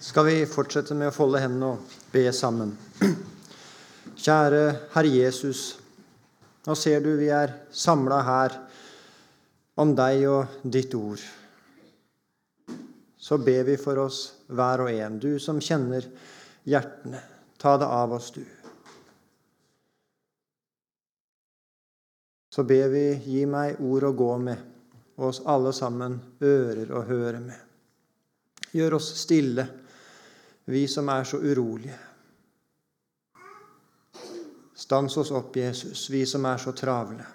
skal vi fortsette med å folde hendene og be sammen. Kjære Herre Jesus. Nå ser du vi er samla her om deg og ditt ord. Så ber vi for oss hver og en, du som kjenner hjertene. Ta det av oss, du. Så ber vi, gi meg ord å gå med, og oss alle sammen ører å høre med. Gjør oss stille, vi som er så urolige. Stans oss opp, Jesus, vi som er så travle.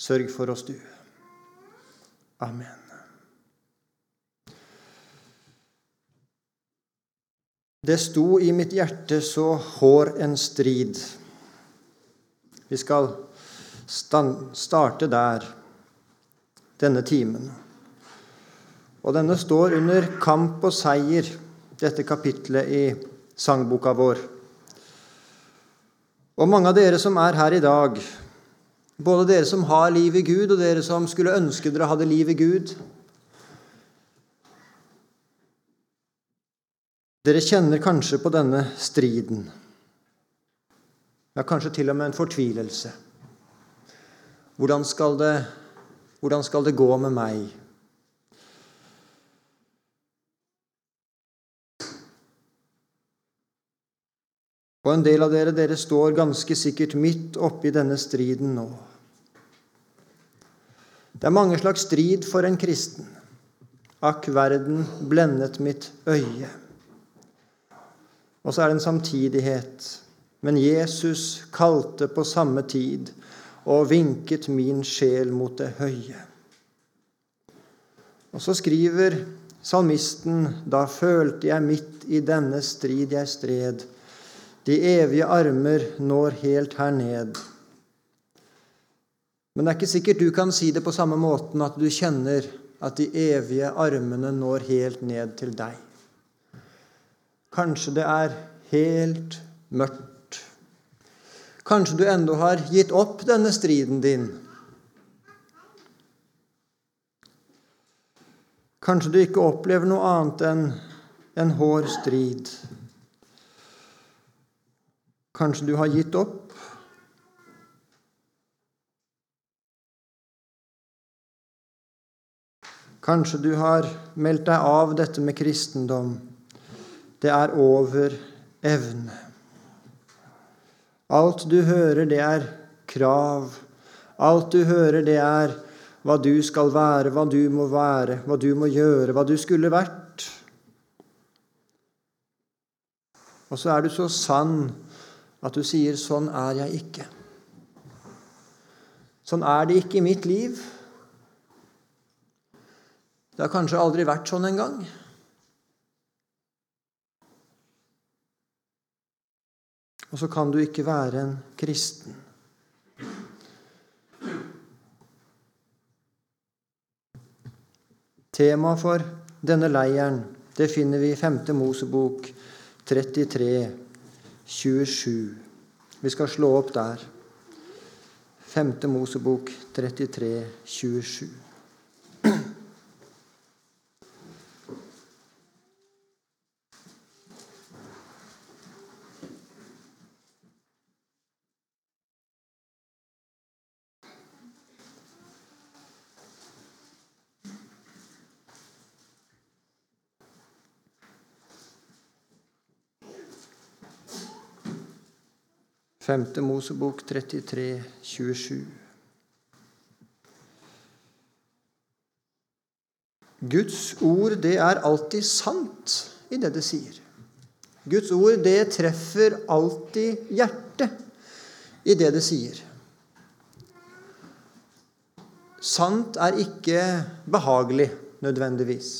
Sørg for oss, du. Amen. Det sto i mitt hjerte så hår en strid. Vi skal starte der denne timen. Og denne står under kamp og seier, dette kapitlet i sangboka vår. Og mange av dere som er her i dag, både dere som har liv i Gud, og dere som skulle ønske dere hadde liv i Gud Dere kjenner kanskje på denne striden. Ja, kanskje til og med en fortvilelse. Hvordan skal det, hvordan skal det gå med meg? Og en del av dere, dere står ganske sikkert midt oppi denne striden nå. Det er mange slags strid for en kristen. Akk, verden blendet mitt øye. Og så er det en samtidighet. Men Jesus kalte på samme tid og vinket min sjel mot det høye. Og så skriver salmisten, da følte jeg midt i denne strid jeg stred, de evige armer når helt her ned. Men det er ikke sikkert du kan si det på samme måten at du kjenner at de evige armene når helt ned til deg. Kanskje det er helt mørkt. Kanskje du ennå har gitt opp denne striden din. Kanskje du ikke opplever noe annet enn en hård strid. Kanskje du har gitt opp? Kanskje du har meldt deg av dette med kristendom. Det er over evne. Alt du hører, det er krav. Alt du hører, det er hva du skal være, hva du må være, hva du må gjøre, hva du skulle vært. Og så er du så sann at du sier 'sånn er jeg ikke'. Sånn er det ikke i mitt liv. Det har kanskje aldri vært sånn engang. Og så kan du ikke være en kristen. Temaet for denne leiren det finner vi i 5. Mosebok 33. 27. Vi skal slå opp der. 5. Mosebok 33, 27. Femte Mosebok 33, 27. Guds ord, det er alltid sant i det det sier. Guds ord, det treffer alltid hjertet i det det sier. Sant er ikke behagelig nødvendigvis.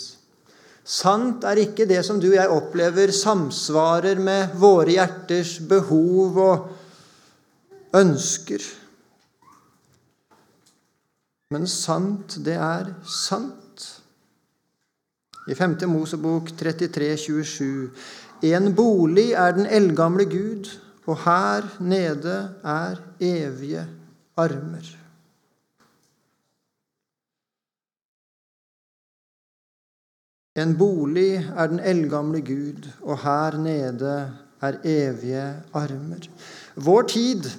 Sant er ikke det som du og jeg opplever samsvarer med våre hjerters behov og ønsker. Men sant, det er sant. I 5. Mosebok 33, 27. En bolig er den eldgamle Gud, og her nede er evige armer. En bolig er den eldgamle Gud, og her nede er evige armer. Vår tid,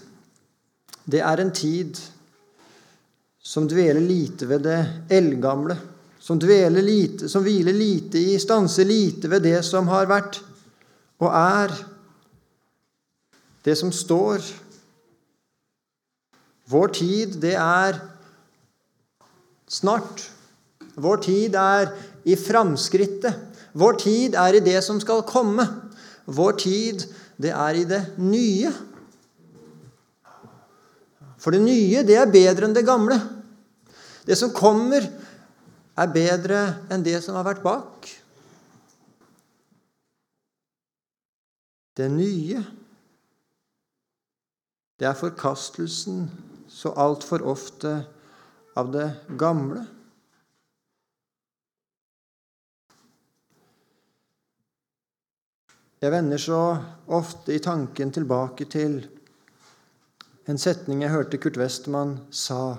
det er en tid som dveler lite ved det eldgamle, som, dveler lite, som hviler lite i, stanser lite ved det som har vært og er, det som står. Vår tid, det er snart. Vår tid er i framskrittet. Vår tid er i det som skal komme. Vår tid, det er i det nye. For det nye, det er bedre enn det gamle. Det som kommer, er bedre enn det som har vært bak. Det nye, det er forkastelsen så altfor ofte av det gamle. Jeg vender så ofte i tanken tilbake til en setning jeg hørte Kurt Westman sa.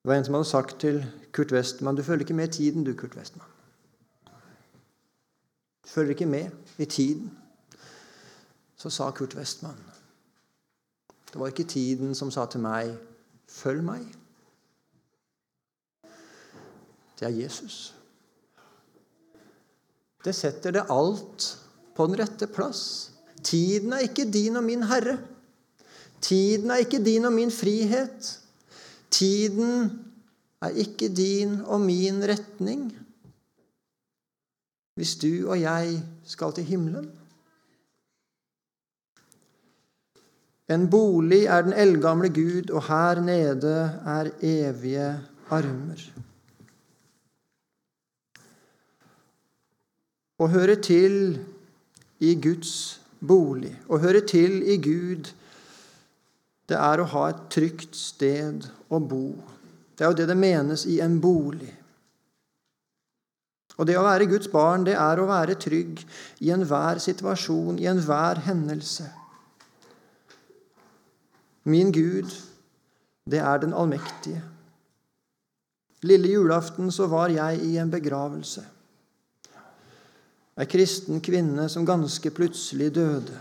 Det var en som hadde sagt til Kurt Westman Du følger ikke med i tiden, du, Kurt Westman. Du følger ikke med i tiden. Så sa Kurt Westman Det var ikke tiden som sa til meg 'følg meg'. Det er Jesus. Det setter det alt på den rette plass. Tiden er ikke din og min herre. Tiden er ikke din og min frihet. Tiden er ikke din og min retning hvis du og jeg skal til himmelen. En bolig er den eldgamle Gud, og her nede er evige armer. Å høre til i Guds bolig, å høre til i Gud, det er å ha et trygt sted å bo. Det er jo det det menes i en bolig. Og det å være Guds barn, det er å være trygg i enhver situasjon, i enhver hendelse. Min Gud, det er den allmektige. Lille julaften så var jeg i en begravelse. Ei kristen kvinne som ganske plutselig døde.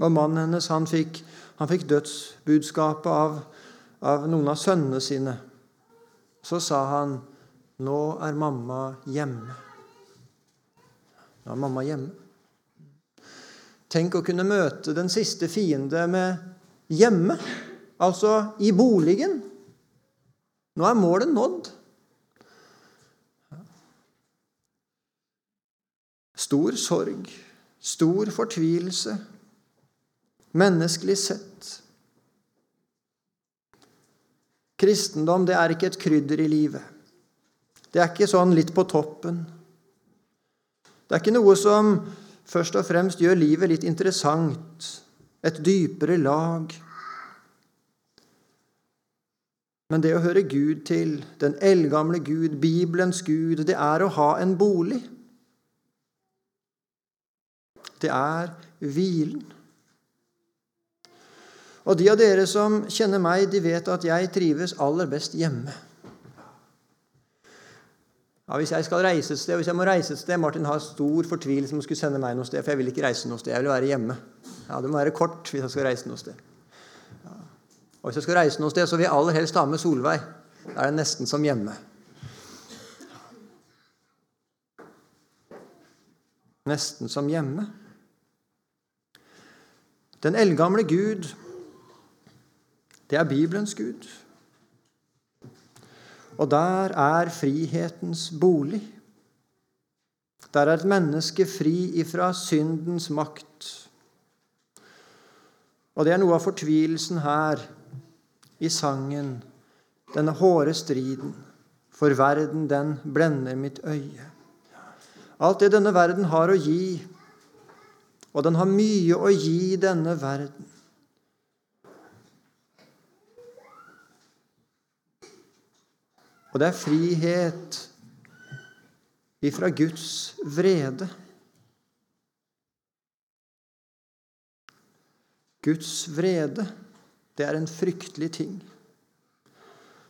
Og mannen hennes han fikk, han fikk dødsbudskapet av, av noen av sønnene sine. Så sa han, 'Nå er mamma hjemme'. Nå er mamma hjemme. Tenk å kunne møte den siste fiende med hjemme, altså i boligen. Nå er målet nådd. Stor sorg, stor fortvilelse, menneskelig sett. Kristendom det er ikke et krydder i livet. Det er ikke sånn litt på toppen. Det er ikke noe som først og fremst gjør livet litt interessant, et dypere lag. Men det å høre Gud til, den eldgamle Gud, Bibelens Gud, det er å ha en bolig. Det er hvilen. Og de av dere som kjenner meg, de vet at jeg trives aller best hjemme. Ja, hvis jeg skal reise et sted, hvis jeg må reise et sted Martin har stor fortvilelse om å skulle sende meg noe sted, for jeg vil ikke reise noe sted. Jeg vil være hjemme. Ja, Det må være kort hvis jeg skal reise noe sted. Ja. Og hvis jeg skal reise noe sted, så vil jeg aller helst ha med Solveig. Da er det nesten som hjemme. Nesten som hjemme. Den eldgamle Gud det er Bibelens Gud. Og der er frihetens bolig. Der er et menneske fri ifra syndens makt. Og det er noe av fortvilelsen her i sangen, denne hårde striden. For verden, den blender mitt øye. Alt det denne verden har å gi, og den har mye å gi denne verden. Og det er frihet ifra Guds vrede. Guds vrede, det er en fryktelig ting.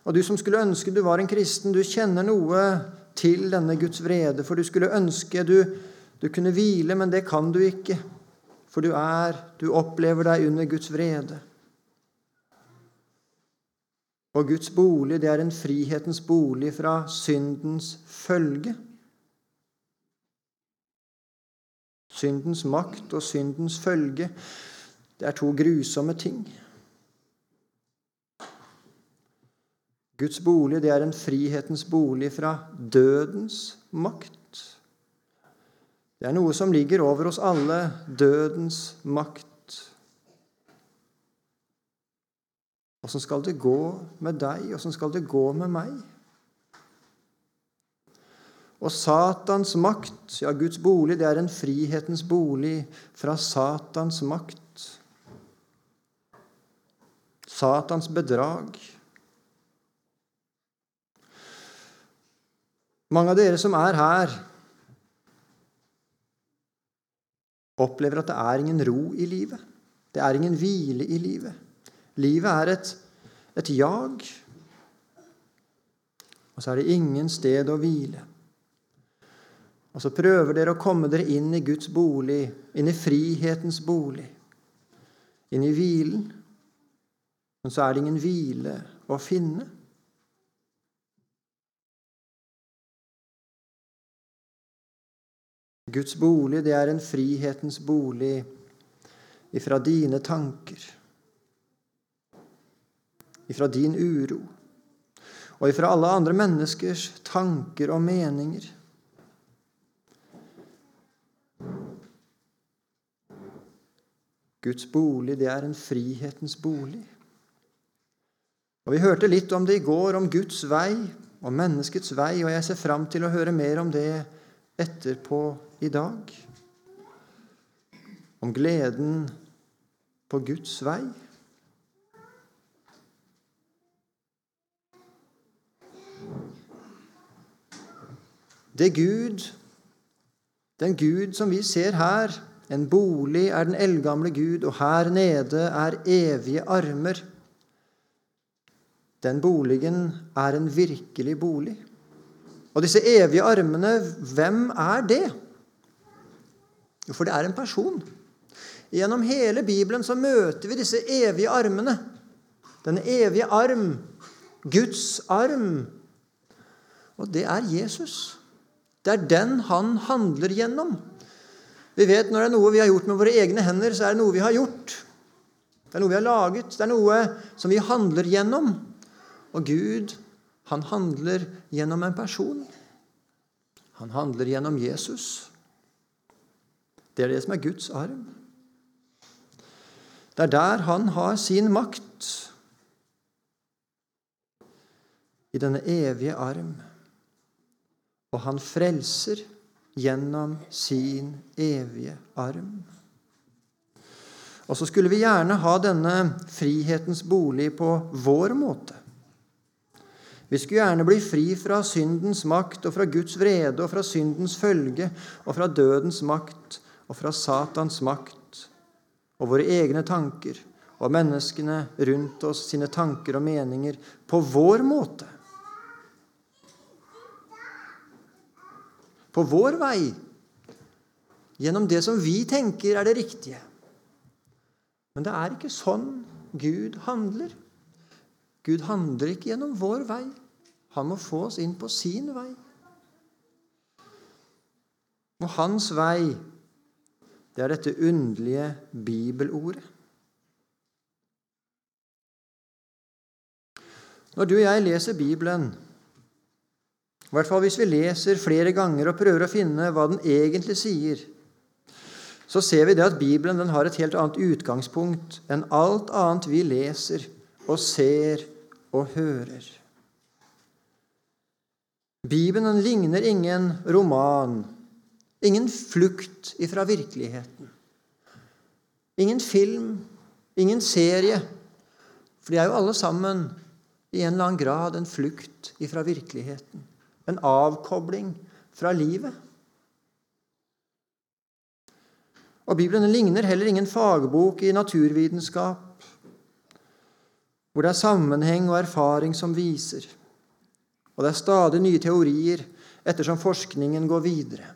Og du som skulle ønske du var en kristen, du kjenner noe til denne Guds vrede, for du skulle ønske du, du kunne hvile, men det kan du ikke, for du er, du opplever deg under Guds vrede. Og Guds bolig, det er en frihetens bolig fra syndens følge. Syndens makt og syndens følge, det er to grusomme ting. Guds bolig, det er en frihetens bolig fra dødens makt. Det er noe som ligger over oss alle dødens makt. Åssen skal det gå med deg? Åssen skal det gå med meg? Og Satans makt, ja, Guds bolig, det er en frihetens bolig fra Satans makt. Satans bedrag. Mange av dere som er her, opplever at det er ingen ro i livet. Det er ingen hvile i livet. Livet er et, et jag, og så er det ingen sted å hvile. Og så prøver dere å komme dere inn i Guds bolig, inn i frihetens bolig, inn i hvilen. Men så er det ingen hvile å finne. Guds bolig, det er en frihetens bolig ifra dine tanker, ifra din uro og ifra alle andre menneskers tanker og meninger. Guds bolig, det er en frihetens bolig. Og Vi hørte litt om det i går, om Guds vei og menneskets vei, og jeg ser fram til å høre mer om det etterpå i dag. Om gleden på Guds vei. Det Gud, den Gud som vi ser her, en bolig er den eldgamle Gud, og her nede er evige armer. Den boligen er en virkelig bolig. Og disse evige armene, hvem er det? Jo, for det er en person. Gjennom hele Bibelen så møter vi disse evige armene. Den evige arm. Guds arm. Og det er Jesus. Det er den han handler gjennom. Vi vet når det er noe vi har gjort med våre egne hender, så er det noe vi har gjort. Det er noe vi har laget. Det er noe som vi handler gjennom. Og Gud, han handler gjennom en person. Han handler gjennom Jesus. Det er det som er Guds arm. Det er der han har sin makt. I denne evige arm. Og han frelser gjennom sin evige arm. Og så skulle vi gjerne ha denne frihetens bolig på vår måte. Vi skulle gjerne bli fri fra syndens makt og fra Guds vrede og fra syndens følge og fra dødens makt og fra Satans makt og våre egne tanker og menneskene rundt oss sine tanker og meninger på vår måte. på vår vei, gjennom det som vi tenker er det riktige. Men det er ikke sånn Gud handler. Gud handler ikke gjennom vår vei. Han må få oss inn på sin vei. Og hans vei, det er dette underlige bibelordet. Når du og jeg leser Bibelen, i hvert fall hvis vi leser flere ganger og prøver å finne hva den egentlig sier, så ser vi det at Bibelen har et helt annet utgangspunkt enn alt annet vi leser og ser og hører. Bibelen ligner ingen roman, ingen flukt ifra virkeligheten. Ingen film, ingen serie. For de er jo alle sammen i en eller annen grad en flukt ifra virkeligheten en avkobling fra livet. Og Bibelen ligner heller ingen fagbok i naturvitenskap. Hvor det er sammenheng og erfaring som viser. Og det er stadig nye teorier ettersom forskningen går videre.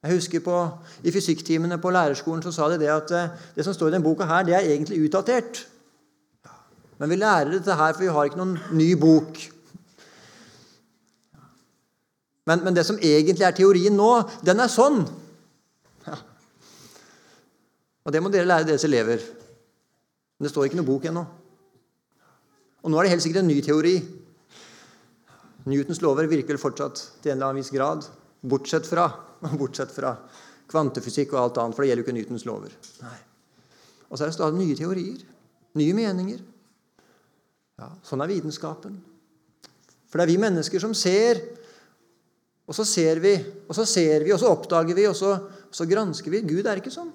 Jeg husker på, I fysikktimene på lærerskolen så sa de det at eh, det som står i denne boka, her, det er egentlig utdatert. Men vi lærer dette her, for vi har ikke noen ny bok. Men, men det som egentlig er teorien nå, den er sånn. Ja. Og det må dere lære deres elever. Men det står ikke noe bok ennå. Og nå er det helt sikkert en ny teori. Newtons lover virker vel fortsatt til en eller annen viss grad. Bortsett fra, bortsett fra kvantefysikk og alt annet, for det gjelder jo ikke Newtons lover. Nei. Og så er det stadig nye teorier. Nye meninger. Ja, sånn er vitenskapen. For det er vi mennesker som ser, og så ser vi, og så ser vi, og så oppdager vi, og så, så gransker vi. Gud er ikke sånn.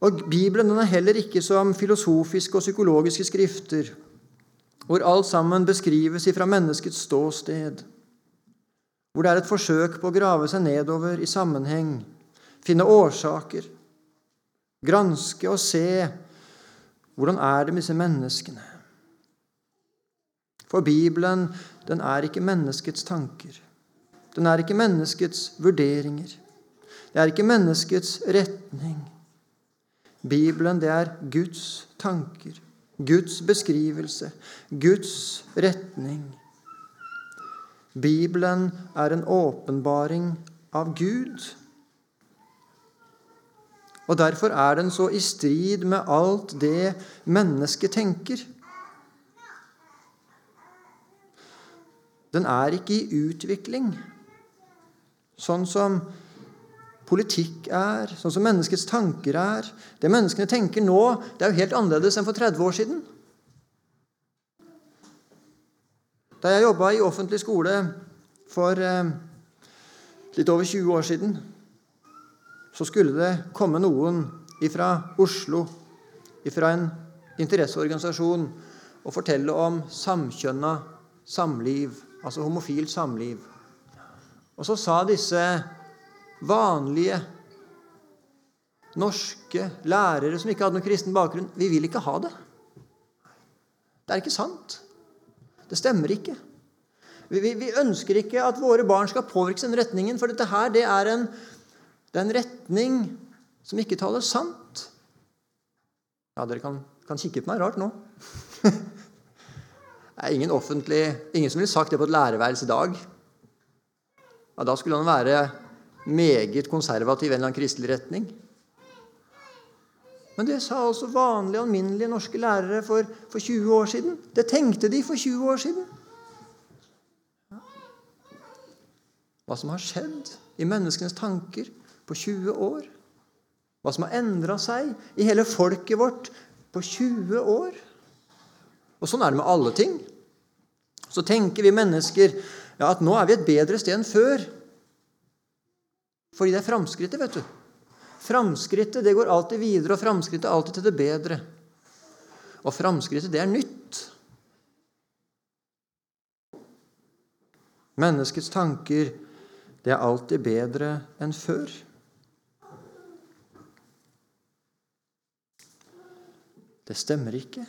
Og Bibelen er heller ikke som filosofiske og psykologiske skrifter, hvor alt sammen beskrives ifra menneskets ståsted, hvor det er et forsøk på å grave seg nedover i sammenheng, finne årsaker, granske og se hvordan er det med disse menneskene. For Bibelen, den er ikke menneskets tanker. Den er ikke menneskets vurderinger. Det er ikke menneskets retning. Bibelen, det er Guds tanker, Guds beskrivelse, Guds retning. Bibelen er en åpenbaring av Gud. Og Derfor er den så i strid med alt det mennesket tenker. Den er ikke i utvikling, sånn som politikk er, sånn som menneskets tanker er. Det menneskene tenker nå, det er jo helt annerledes enn for 30 år siden. Da jeg jobba i offentlig skole for eh, litt over 20 år siden, så skulle det komme noen fra Oslo, fra en interesseorganisasjon, og fortelle om samkjønna samliv, altså homofilt samliv. Og så sa disse vanlige norske lærere som ikke hadde noen kristen bakgrunn, vi vil ikke ha det. Det er ikke sant. Det stemmer ikke. Vi, vi, vi ønsker ikke at våre barn skal påvirkes den retningen, for dette her det er, en, det er en retning som ikke taler sant. Ja, dere kan, kan kikke på meg rart nå. det er ingen offentlig, ingen som ville sagt det på et lærerværelse i dag. Ja, da skulle han være meget konservativ en eller annen kristelig retning. Men det sa altså vanlige, alminnelige norske lærere for, for 20 år siden. Det tenkte de for 20 år siden. Hva som har skjedd i menneskenes tanker på 20 år. Hva som har endra seg i hele folket vårt på 20 år. Og sånn er det med alle ting. Så tenker vi mennesker ja, at nå er vi et bedre sted enn før. Fordi det er framskrittet, vet du. Framskrittet det går alltid videre, og framskrittet alltid til det bedre. Og framskrittet, det er nytt. Menneskets tanker, det er alltid bedre enn før. Det stemmer ikke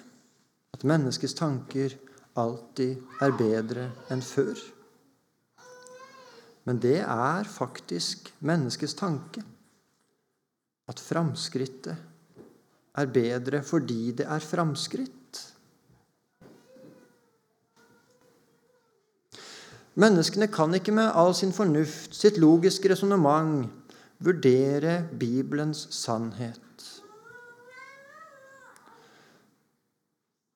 at menneskets tanker alltid er bedre enn før. Men det er faktisk menneskets tanke. At framskrittet er bedre fordi det er framskritt. Menneskene kan ikke med all sin fornuft, sitt logiske resonnement, vurdere Bibelens sannhet.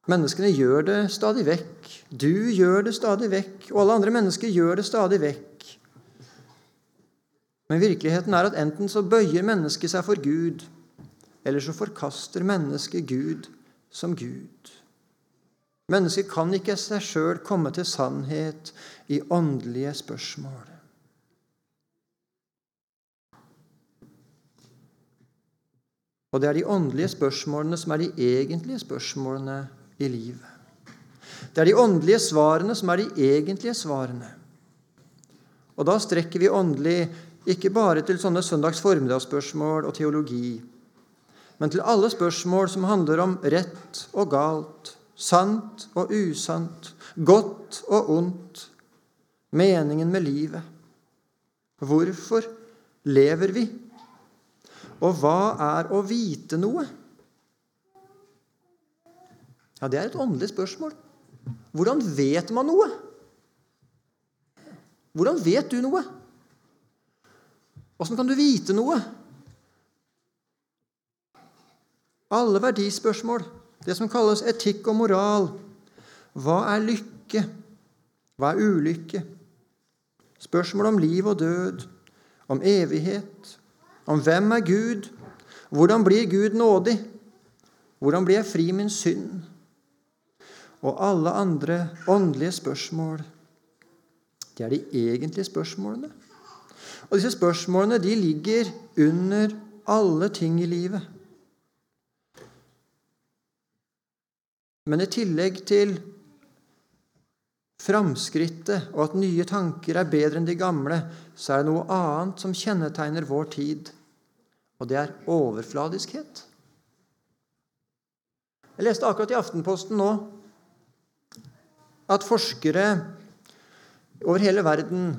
Menneskene gjør det stadig vekk. Du gjør det stadig vekk, og alle andre mennesker gjør det stadig vekk. Men virkeligheten er at enten så bøyer mennesket seg for Gud, eller så forkaster mennesket Gud som Gud. Mennesket kan ikke seg sjøl komme til sannhet i åndelige spørsmål. Og det er de åndelige spørsmålene som er de egentlige spørsmålene i livet. Det er de åndelige svarene som er de egentlige svarene. Og da strekker vi åndelig ikke bare til sånne søndags formiddagsspørsmål og teologi, men til alle spørsmål som handler om rett og galt, sant og usant, godt og ondt, meningen med livet. Hvorfor lever vi? Og hva er å vite noe? Ja, Det er et åndelig spørsmål. Hvordan vet man noe? Hvordan vet du noe? Åssen kan du vite noe? Alle verdispørsmål, det som kalles etikk og moral. Hva er lykke? Hva er ulykke? Spørsmål om liv og død, om evighet, om hvem er Gud? Hvordan blir Gud nådig? Hvordan blir jeg fri min synd? Og alle andre åndelige spørsmål. Det er de egentlige spørsmålene. Og disse spørsmålene de ligger under alle ting i livet. Men i tillegg til framskrittet og at nye tanker er bedre enn de gamle, så er det noe annet som kjennetegner vår tid, og det er overfladiskhet. Jeg leste akkurat i Aftenposten nå at forskere over hele verden,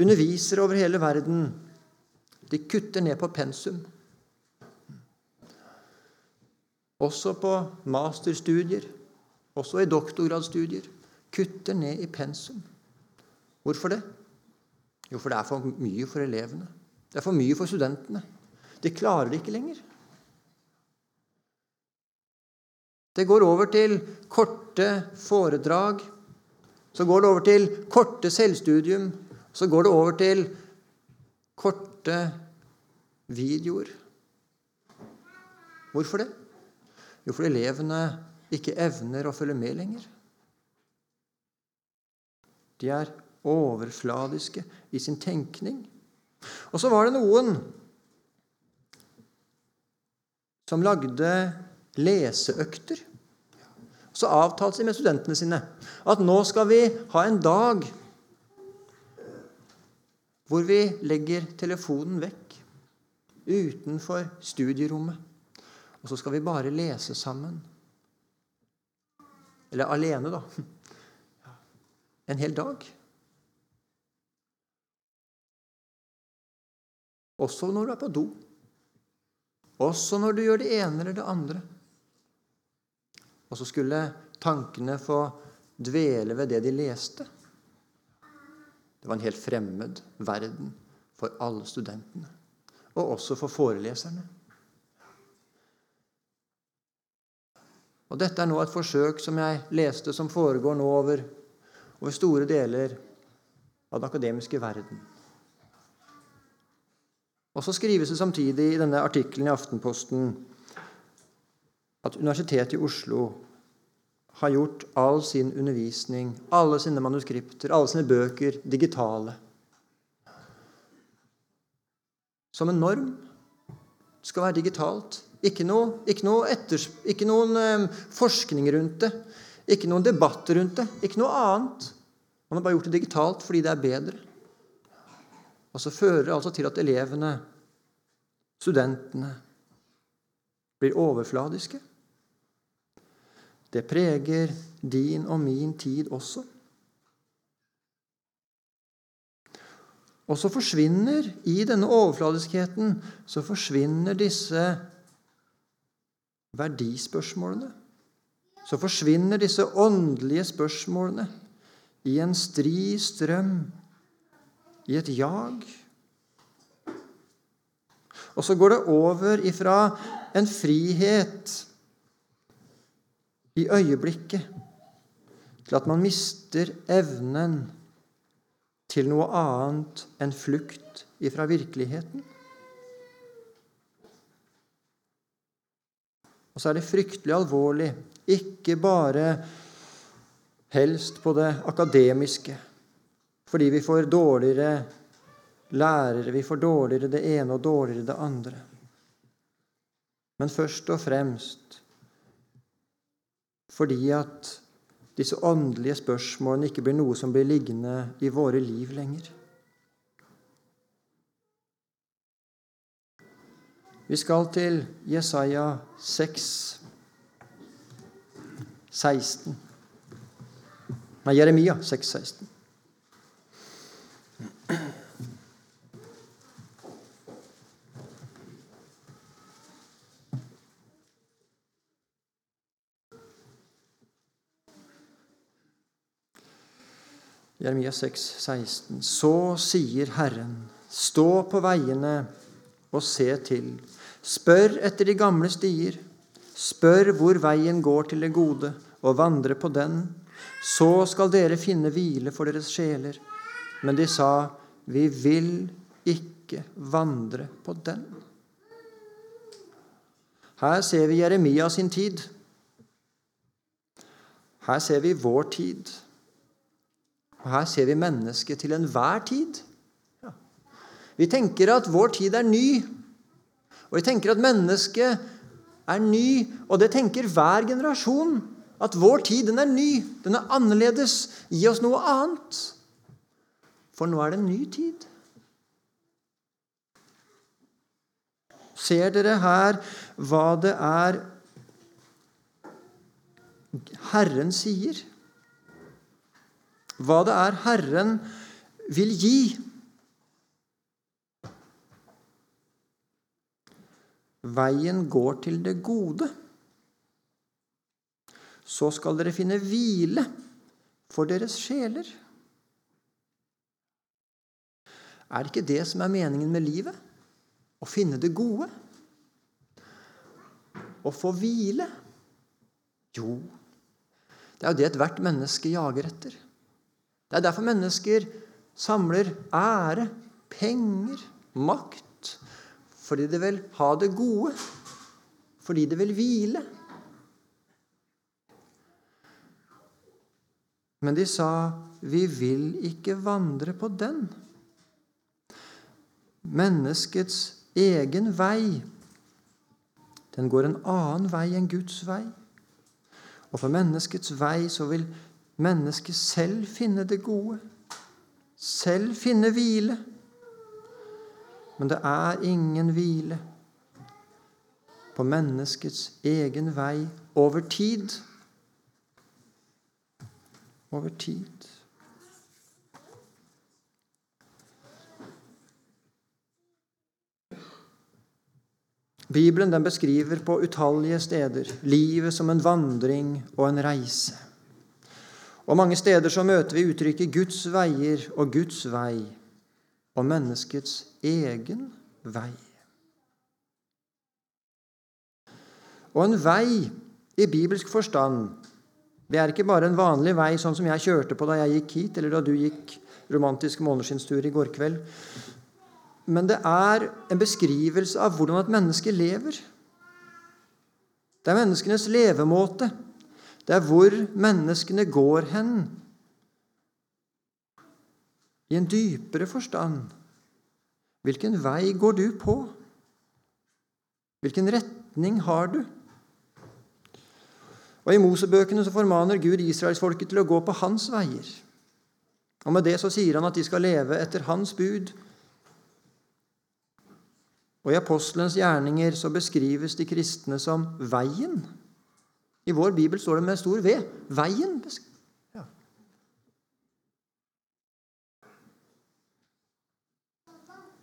undervisere over hele verden, de kutter ned på pensum. Også på masterstudier også i doktorgradsstudier, kutter ned i pensum. Hvorfor det? Jo, for det er for mye for elevene. Det er for mye for studentene. De klarer det ikke lenger. Det går over til korte foredrag. Så går det over til korte selvstudium. Så går det over til korte videoer. Hvorfor det? Jo, fordi elevene ikke evner å følge med lenger. De er overfladiske i sin tenkning. Og så var det noen som lagde leseøkter. Så avtalte de med studentene sine at nå skal vi ha en dag hvor vi legger telefonen vekk utenfor studierommet. Og så skal vi bare lese sammen. Eller alene, da. En hel dag. Også når du er på do. Også når du gjør det ene eller det andre. Og så skulle tankene få dvele ved det de leste. Det var en helt fremmed verden for alle studentene, og også for foreleserne. Og Dette er nå et forsøk som jeg leste, som foregår nå over, over store deler av den akademiske verden. Og så skrives det samtidig i denne artikkelen i Aftenposten at Universitetet i Oslo har gjort all sin undervisning, alle sine manuskripter, alle sine bøker digitale. Som en norm. Det skal være digitalt. Ikke, noe, ikke, noe etters, ikke noen eh, forskning rundt det. Ikke noen debatt rundt det. Ikke noe annet. Man har bare gjort det digitalt fordi det er bedre. Og så fører det altså til at elevene, studentene, blir overfladiske. Det preger din og min tid også. Og så forsvinner i denne overfladiskheten så forsvinner disse verdispørsmålene, så forsvinner disse åndelige spørsmålene i en stri strøm, i et jag. Og så går det over ifra en frihet i øyeblikket til at man mister evnen til noe annet enn flukt ifra virkeligheten. Og så er det fryktelig alvorlig, ikke bare helst på det akademiske, fordi vi får dårligere lærere, vi får dårligere det ene og dårligere det andre. Men først og fremst fordi at disse åndelige spørsmålene ikke blir noe som blir liggende i våre liv lenger. Vi skal til Jesaja 6, 16. Nei, Jeremia 6, 16. Jeremia 6, 16. Så sier Herren, stå på veiene og se til. Spør etter de gamle stier. Spør hvor veien går til det gode, og vandre på den. Så skal dere finne hvile for deres sjeler. Men de sa, vi vil ikke vandre på den. Her ser vi Jeremia sin tid. Her ser vi vår tid. Og her ser vi mennesket til enhver tid. Vi tenker at vår tid er ny, og vi tenker at mennesket er ny, og det tenker hver generasjon. At vår tid, den er ny, den er annerledes. Gi oss noe annet. For nå er det en ny tid. Ser dere her hva det er Herren sier? Hva det er Herren vil gi. Veien går til det gode. Så skal dere finne hvile for deres sjeler. Er det ikke det som er meningen med livet? Å finne det gode? Å få hvile? Jo, det er jo det ethvert menneske jager etter. Det er derfor mennesker samler ære, penger, makt. Fordi de vil ha det gode. Fordi de vil hvile. Men de sa, 'Vi vil ikke vandre på den'. Menneskets egen vei, den går en annen vei enn Guds vei. Og for menneskets vei så vil mennesket selv finne det gode, selv finne hvile. Men det er ingen hvile på menneskets egen vei over tid. Over tid. Bibelen beskriver på utallige steder livet som en vandring og en reise. Og mange steder så møter vi uttrykket 'Guds veier' og 'Guds vei' og menneskets egen vei. Og en vei i bibelsk forstand det er ikke bare en vanlig vei, sånn som jeg kjørte på da jeg gikk hit, eller da du gikk romantisk måneskinnstur i går kveld. Men det er en beskrivelse av hvordan et menneske lever. Det er menneskenes levemåte. Det er hvor menneskene går hen. I en dypere forstand. Hvilken vei går du på? Hvilken retning har du? Og I Mosebøkene så formaner Gud israelsfolket til å gå på hans veier. Og Med det så sier han at de skal leve etter hans bud. Og I apostelens gjerninger så beskrives de kristne som veien. I vår bibel står det med stor V veien. Ja.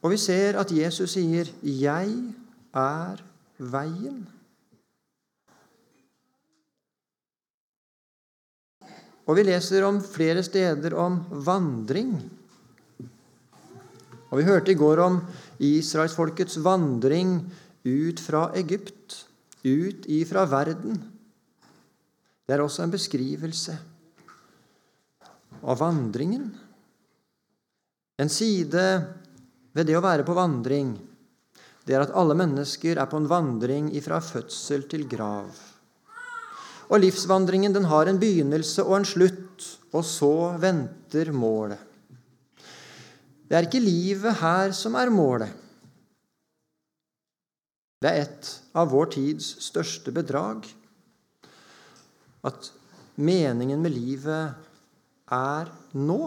Og vi ser at Jesus sier, 'Jeg er veien'. Og vi leser om flere steder om vandring. Og Vi hørte i går om israelsfolkets vandring ut fra Egypt, ut ifra verden. Det er også en beskrivelse av vandringen. En side ved det å være på vandring, det er at alle mennesker er på en vandring ifra fødsel til grav. Og livsvandringen den har en begynnelse og en slutt, og så venter målet. Det er ikke livet her som er målet. Det er et av vår tids største bedrag at meningen med livet er nå.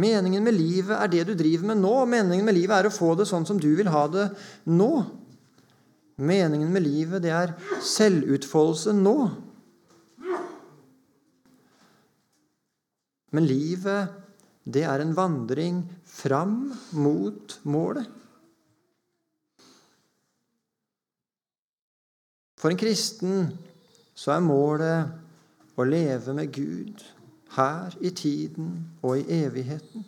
Meningen med livet er det du driver med nå. Meningen med livet er å få det sånn som du vil ha det nå. Meningen med livet, det er selvutfoldelse nå. Men livet, det er en vandring fram mot målet. For en kristen så er målet å leve med Gud her i tiden og i evigheten.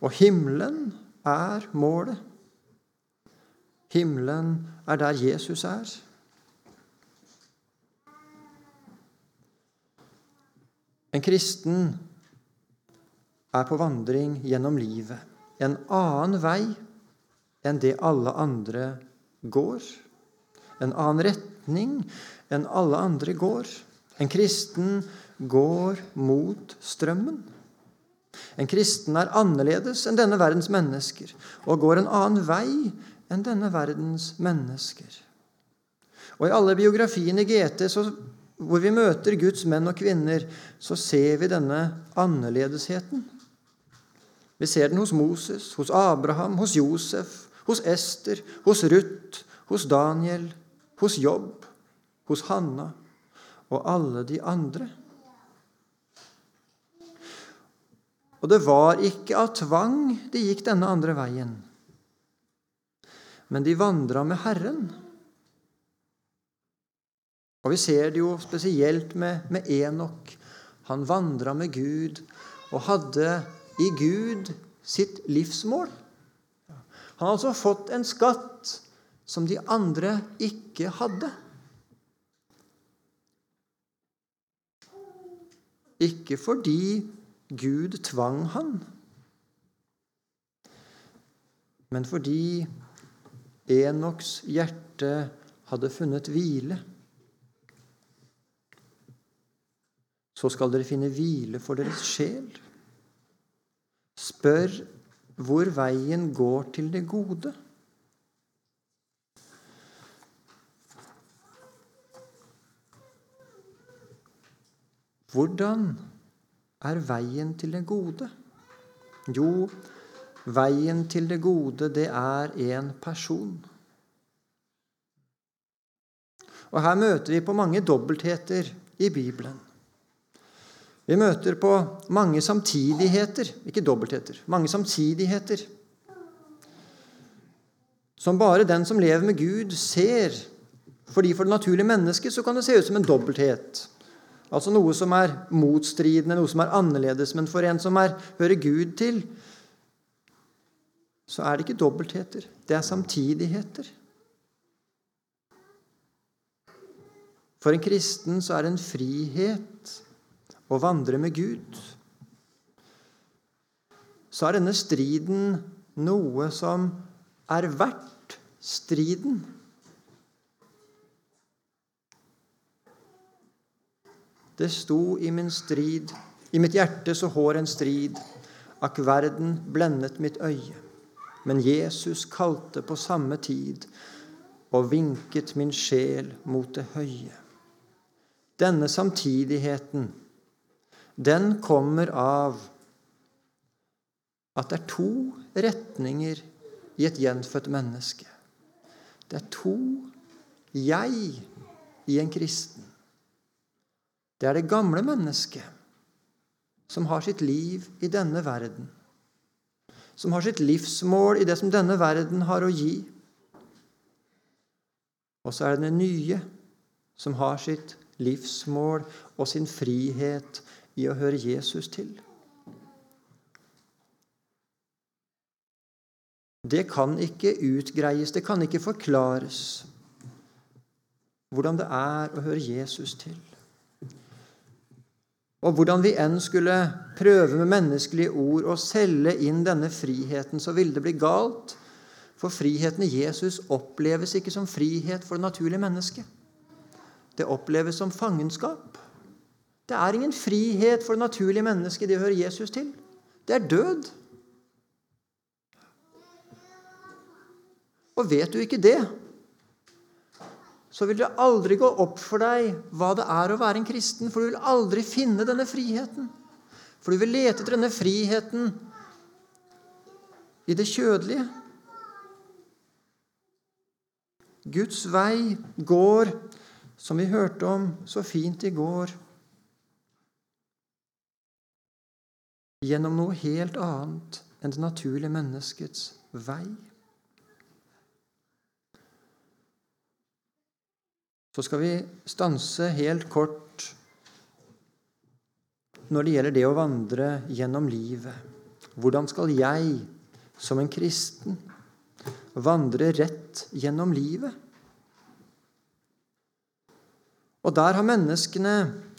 Og himmelen er målet. Himmelen er der Jesus er. En kristen er på vandring gjennom livet. En annen vei enn det alle andre går. En annen retning enn alle andre går. En kristen går mot strømmen. En kristen er annerledes enn denne verdens mennesker og går en annen vei enn denne verdens mennesker. Og I alle biografiene i GT så, hvor vi møter Guds menn og kvinner, så ser vi denne annerledesheten. Vi ser den hos Moses, hos Abraham, hos Josef, hos Ester, hos Ruth, hos Daniel, hos Jobb, hos Hanna og alle de andre. Og det var ikke av tvang de gikk denne andre veien, men de vandra med Herren. Og vi ser det jo spesielt med, med Enok. Han vandra med Gud og hadde i Gud sitt livsmål. Han har altså fått en skatt som de andre ikke hadde. Ikke fordi Gud tvang han, men fordi Enoks hjerte hadde funnet hvile. Så skal dere finne hvile for deres sjel. Spør hvor veien går til det gode. Hvordan er veien til det gode? Jo, veien til det gode, det er en person. Og Her møter vi på mange dobbeltheter i Bibelen. Vi møter på mange samtidigheter, ikke dobbeltheter, mange samtidigheter. Som bare den som lever med Gud, ser. Fordi For det naturlige mennesket så kan det se ut som en dobbelthet. Altså noe som er motstridende, noe som er annerledes. Men for en som er, hører Gud til, så er det ikke dobbeltheter. Det er samtidigheter. For en kristen så er det en frihet å vandre med Gud. Så er denne striden noe som er verdt striden. Det sto i min strid, i mitt hjerte så hår en strid, akk verden blendet mitt øye. Men Jesus kalte på samme tid og vinket min sjel mot det høye. Denne samtidigheten, den kommer av at det er to retninger i et gjenfødt menneske. Det er to jeg i en kristen. Det er det gamle mennesket som har sitt liv i denne verden. Som har sitt livsmål i det som denne verden har å gi. Og så er det det nye som har sitt livsmål og sin frihet i å høre Jesus til. Det kan ikke utgreies, det kan ikke forklares hvordan det er å høre Jesus til. Og hvordan vi enn skulle prøve med menneskelige ord å selge inn denne friheten, så ville det bli galt. For friheten i Jesus oppleves ikke som frihet for det naturlige mennesket. Det oppleves som fangenskap. Det er ingen frihet for det naturlige mennesket det hører Jesus til. Det er død. Og vet du ikke det, så vil det aldri gå opp for deg hva det er å være en kristen, for du vil aldri finne denne friheten. For du vil lete etter denne friheten i det kjødelige. Guds vei går, som vi hørte om så fint i går, gjennom noe helt annet enn det naturlige menneskets vei. Så skal vi stanse helt kort når det gjelder det å vandre gjennom livet. Hvordan skal jeg som en kristen vandre rett gjennom livet? Og der har menneskene,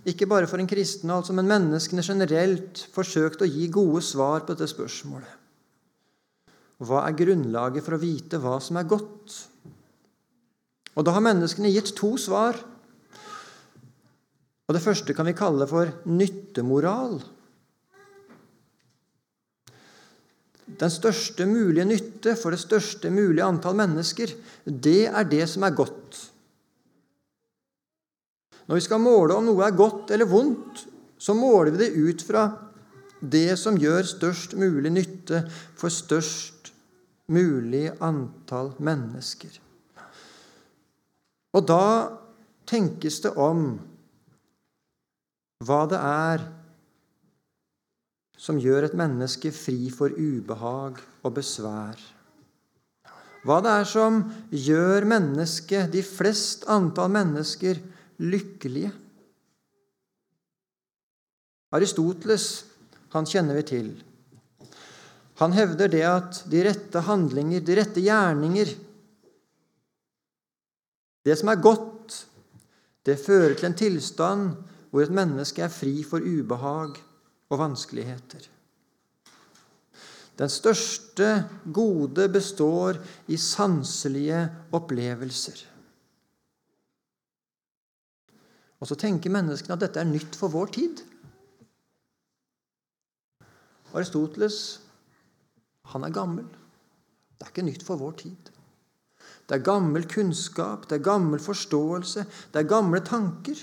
ikke bare for en kristen, altså, men menneskene generelt, forsøkt å gi gode svar på dette spørsmålet. Hva er grunnlaget for å vite hva som er godt? Og da har menneskene gitt to svar. Og Det første kan vi kalle for nyttemoral. Den største mulige nytte for det største mulige antall mennesker, det er det som er godt. Når vi skal måle om noe er godt eller vondt, så måler vi det ut fra det som gjør størst mulig nytte for størst mulig antall mennesker. Og da tenkes det om hva det er som gjør et menneske fri for ubehag og besvær. Hva det er som gjør mennesket, de flest antall mennesker, lykkelige. Aristoteles, han kjenner vi til. Han hevder det at de rette handlinger, de rette gjerninger Det som er godt, det fører til en tilstand hvor et menneske er fri for ubehag og vanskeligheter. Den største gode består i sanselige opplevelser. Og så tenker menneskene at dette er nytt for vår tid. Aristoteles han er gammel. Det er ikke nytt for vår tid. Det er gammel kunnskap, det er gammel forståelse, det er gamle tanker.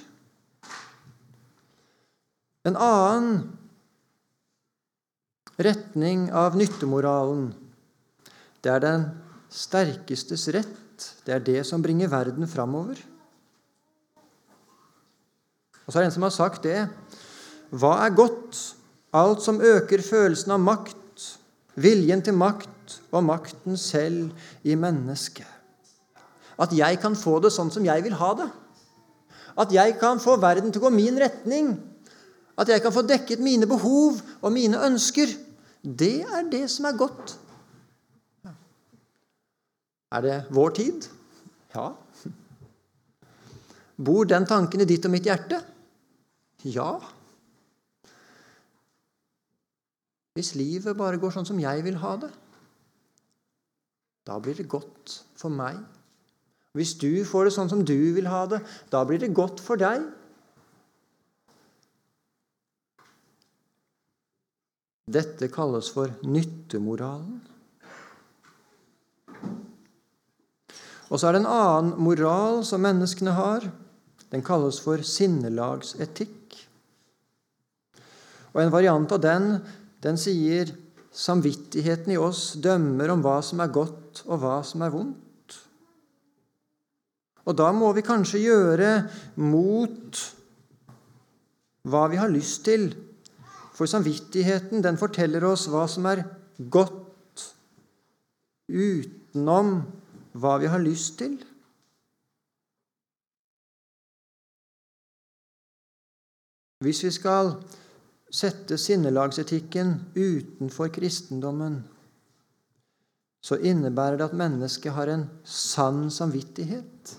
En annen retning av nyttemoralen, det er den sterkestes rett. Det er det som bringer verden framover. Og så er det en som har sagt det. Hva er godt? Alt som øker følelsen av makt, viljen til makt og makten selv i mennesket. At jeg kan få det sånn som jeg vil ha det. At jeg kan få verden til å gå min retning. At jeg kan få dekket mine behov og mine ønsker. Det er det som er godt. Er det vår tid? Ja. Bor den tanken i ditt og mitt hjerte? Ja. Hvis livet bare går sånn som jeg vil ha det, da blir det godt for meg. Hvis du får det sånn som du vil ha det, da blir det godt for deg. Dette kalles for nyttemoralen. Og så er det en annen moral som menneskene har. Den kalles for sinnelagsetikk. Og En variant av den den sier samvittigheten i oss dømmer om hva som er godt, og hva som er vondt. Og da må vi kanskje gjøre mot hva vi har lyst til. For samvittigheten den forteller oss hva som er godt, utenom hva vi har lyst til. Hvis vi skal sette sinnelagsetikken utenfor kristendommen, så innebærer det at mennesket har en sann samvittighet.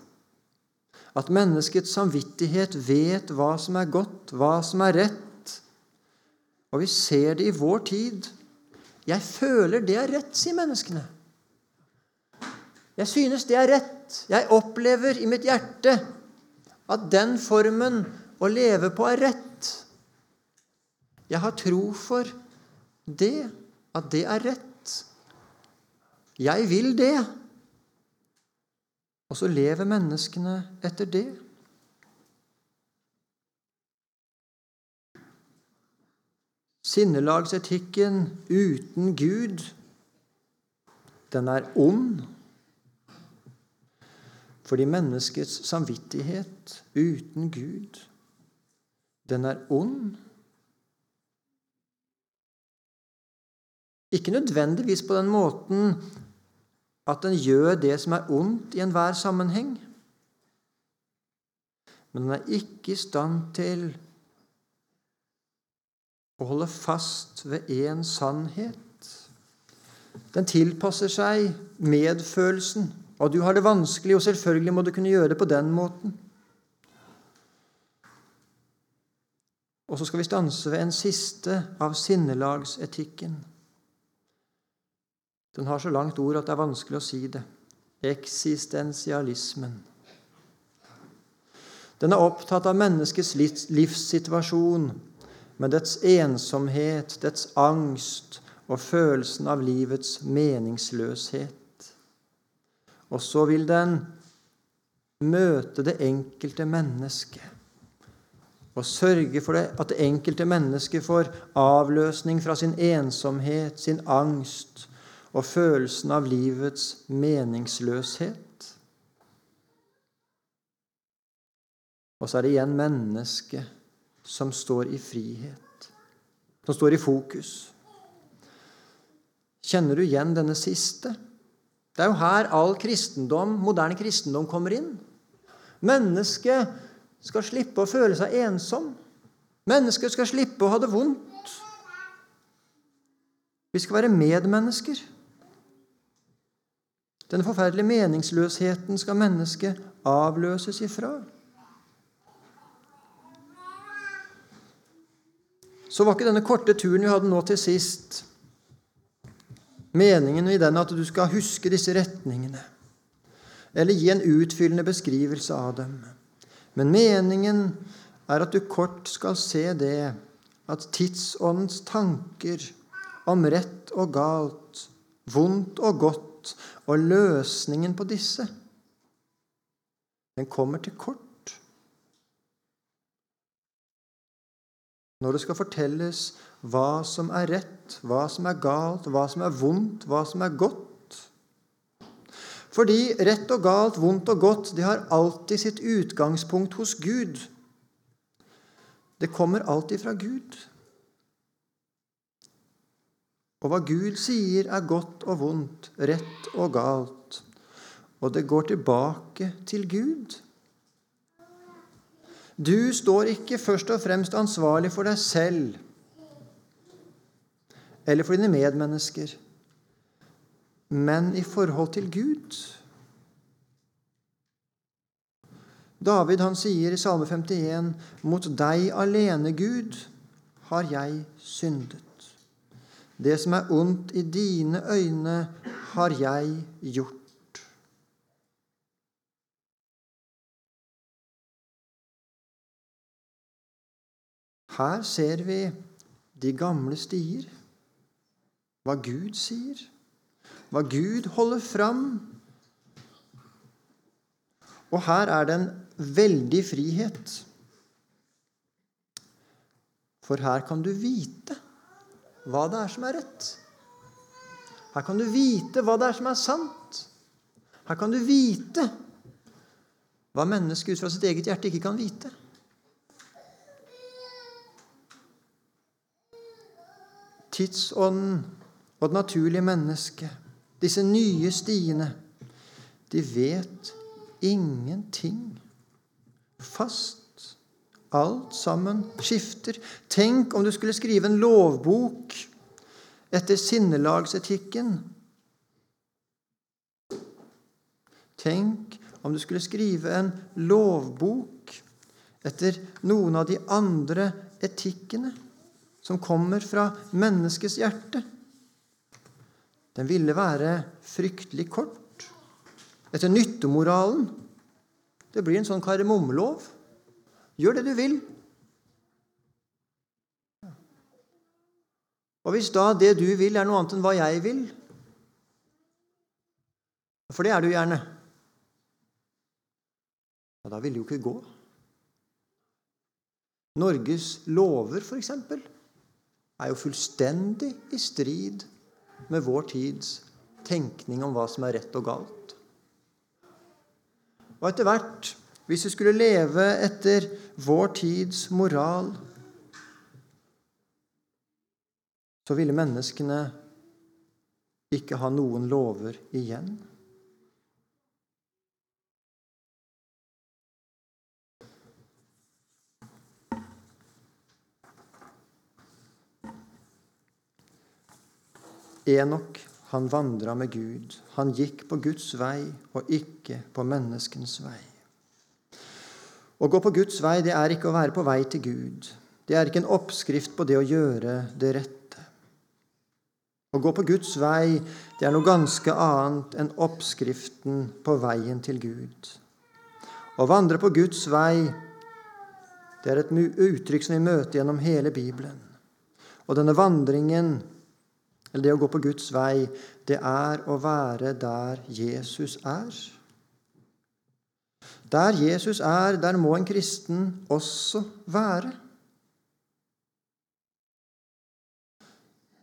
At menneskets samvittighet vet hva som er godt, hva som er rett. Og vi ser det i vår tid. Jeg føler det er rett, sier menneskene. Jeg synes det er rett. Jeg opplever i mitt hjerte at den formen å leve på er rett. Jeg har tro for det, at det er rett. Jeg vil det. Og så lever menneskene etter det. Sinnelagsetikken uten Gud, den er ond. Fordi menneskets samvittighet uten Gud, den er ond. Ikke nødvendigvis på den måten at den gjør det som er ondt i enhver sammenheng. Men den er ikke i stand til å holde fast ved én sannhet. Den tilpasser seg medfølelsen. Og du har det vanskelig, og selvfølgelig må du kunne gjøre det på den måten. Og så skal vi stanse ved en siste av sinnelagsetikken. Den har så langt ord at det er vanskelig å si det. Eksistensialismen. Den er opptatt av menneskets livssituasjon, med dets ensomhet, dets angst og følelsen av livets meningsløshet. Og så vil den møte det enkelte mennesket og sørge for det, at det enkelte mennesket får avløsning fra sin ensomhet, sin angst og følelsen av livets meningsløshet. Og så er det igjen mennesket som står i frihet, som står i fokus. Kjenner du igjen denne siste? Det er jo her all kristendom, moderne kristendom kommer inn. Mennesket skal slippe å føle seg ensom. Mennesket skal slippe å ha det vondt. Vi skal være medmennesker. Den forferdelige meningsløsheten skal mennesket avløses ifra. Så var ikke denne korte turen vi hadde nå til sist, meningen i den at du skal huske disse retningene, eller gi en utfyllende beskrivelse av dem. Men meningen er at du kort skal se det at tidsåndens tanker om rett og galt, vondt og godt, og løsningen på disse, den kommer til kort. Når det skal fortelles hva som er rett, hva som er galt, hva som er vondt, hva som er godt. Fordi rett og galt, vondt og godt, det har alltid sitt utgangspunkt hos Gud. Det kommer alltid fra Gud. Og hva Gud sier, er godt og vondt, rett og galt. Og det går tilbake til Gud. Du står ikke først og fremst ansvarlig for deg selv eller for dine medmennesker, men i forhold til Gud. David han sier i Salme 51.: Mot deg alene, Gud, har jeg syndet. Det som er ondt i dine øyne, har jeg gjort. Her ser vi de gamle stier, hva Gud sier, hva Gud holder fram. Og her er det en veldig frihet. For her kan du vite hva det er som er rett. Her kan du vite hva det er som er sant. Her kan du vite hva mennesket ut fra sitt eget hjerte ikke kan vite. Tidsånden og det naturlige mennesket, disse nye stiene, de vet ingenting. Fast Alt sammen skifter. Tenk om du skulle skrive en lovbok etter sinnelagsetikken. Tenk om du skulle skrive en lovbok etter noen av de andre etikkene som kommer fra menneskets hjerte. Den ville være fryktelig kort. Etter nyttemoralen. Det blir en sånn kardemommelov. Gjør det du vil. Og hvis da det du vil, er noe annet enn hva jeg vil For det er du gjerne. Ja, da vil det jo ikke gå. Norges lover, f.eks. er jo fullstendig i strid med vår tids tenkning om hva som er rett og galt. Og etter hvert, hvis vi skulle leve etter vår tids moral, så ville menneskene ikke ha noen lover igjen. Enok, han vandra med Gud. Han gikk på Guds vei og ikke på menneskens vei. Å gå på Guds vei, det er ikke å være på vei til Gud. Det er ikke en oppskrift på det å gjøre det rette. Å gå på Guds vei, det er noe ganske annet enn oppskriften på veien til Gud. Å vandre på Guds vei, det er et uttrykk som vi møter gjennom hele Bibelen. Og denne vandringen eller det å gå på Guds vei, det er å være der Jesus er. Der Jesus er, der må en kristen også være.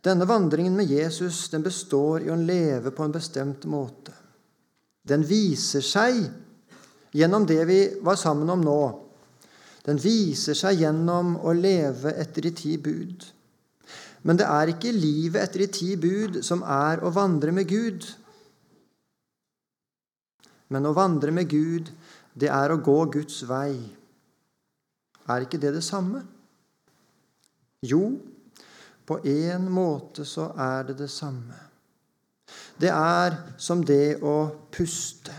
Denne vandringen med Jesus den består i å leve på en bestemt måte. Den viser seg gjennom det vi var sammen om nå. Den viser seg gjennom å leve etter de ti bud. Men det er ikke livet etter de ti bud som er å vandre med Gud. Men å vandre med Gud, det er å gå Guds vei. Er ikke det det samme? Jo, på en måte så er det det samme. Det er som det å puste.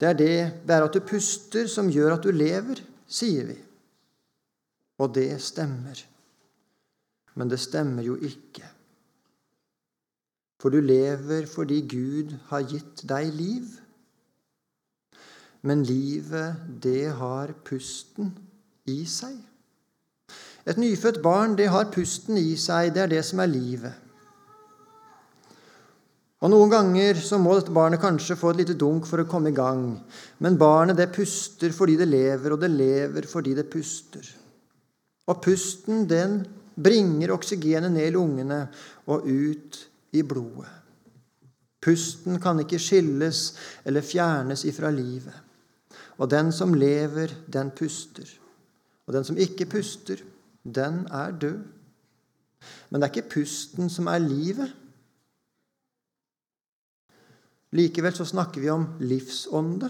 Det er det, er at du puster, som gjør at du lever, sier vi. Og det stemmer. Men det stemmer jo ikke. For du lever fordi Gud har gitt deg liv. Men livet, det har pusten i seg. Et nyfødt barn, det har pusten i seg. Det er det som er livet. Og Noen ganger så må dette barnet kanskje få et lite dunk for å komme i gang. Men barnet det puster fordi det lever, og det lever fordi det puster. Og pusten, den bringer oksygenet ned i lungene og ut i blodet. Pusten kan ikke skilles eller fjernes ifra livet. Og den som lever, den puster. Og den som ikke puster, den er død. Men det er ikke pusten som er livet. Likevel så snakker vi om livsånde.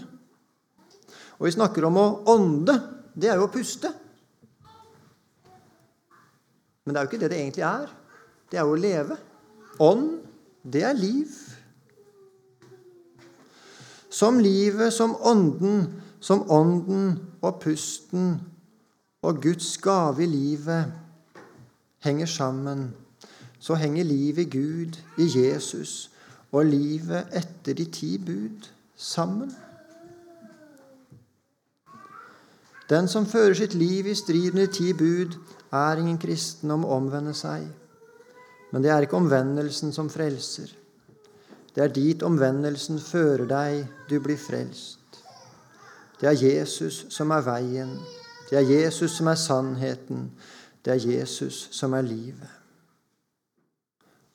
Og vi snakker om å ånde. Det er jo å puste. Men det er jo ikke det det egentlig er. Det er jo å leve. Ånd, det er liv. Som livet, som ånden, som ånden og pusten og Guds gave i livet henger sammen, så henger livet i Gud, i Jesus, og livet etter de ti bud sammen. Den som fører sitt liv i strid med de ti bud, er ingen kristen om å omvende seg. Men det er ikke omvendelsen som frelser. Det er dit omvendelsen fører deg, du blir frelst. Det er Jesus som er veien. Det er Jesus som er sannheten. Det er Jesus som er livet.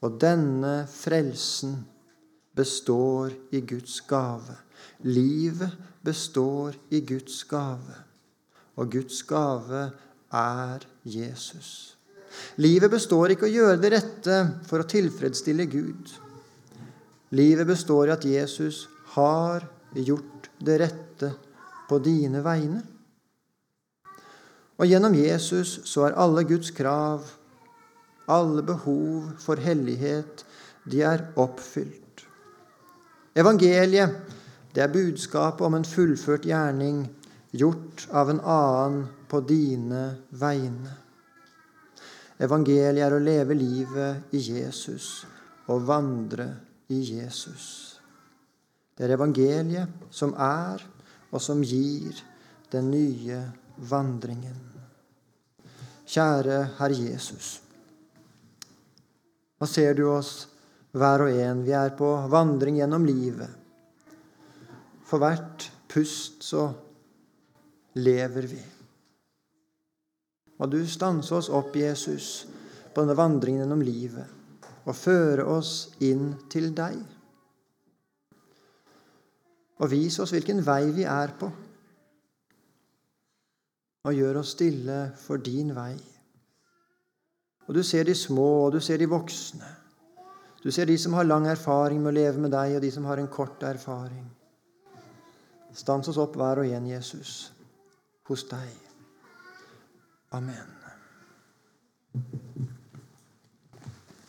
Og denne frelsen består i Guds gave. Livet består i Guds gave. Og Guds gave er Jesus. Livet består ikke i å gjøre det rette for å tilfredsstille Gud. Livet består i at Jesus har gjort det rette på dine vegne. Og gjennom Jesus så er alle Guds krav, alle behov for hellighet, de er oppfylt. Evangeliet, det er budskapet om en fullført gjerning gjort av en annen på dine vegne. Evangeliet er å leve livet i Jesus og vandre i Jesus. Det er evangeliet som er, og som gir den nye vandringen. Kjære Herre Jesus. Nå ser du oss hver og en. Vi er på vandring gjennom livet. For hvert pust så lever vi. Må du stanse oss opp, Jesus, på denne vandringen gjennom livet og føre oss inn til deg. Og vis oss hvilken vei vi er på, og gjør oss stille for din vei. Og du ser de små, og du ser de voksne. Du ser de som har lang erfaring med å leve med deg, og de som har en kort erfaring. Stans oss opp hver og en, Jesus, hos deg. Amen.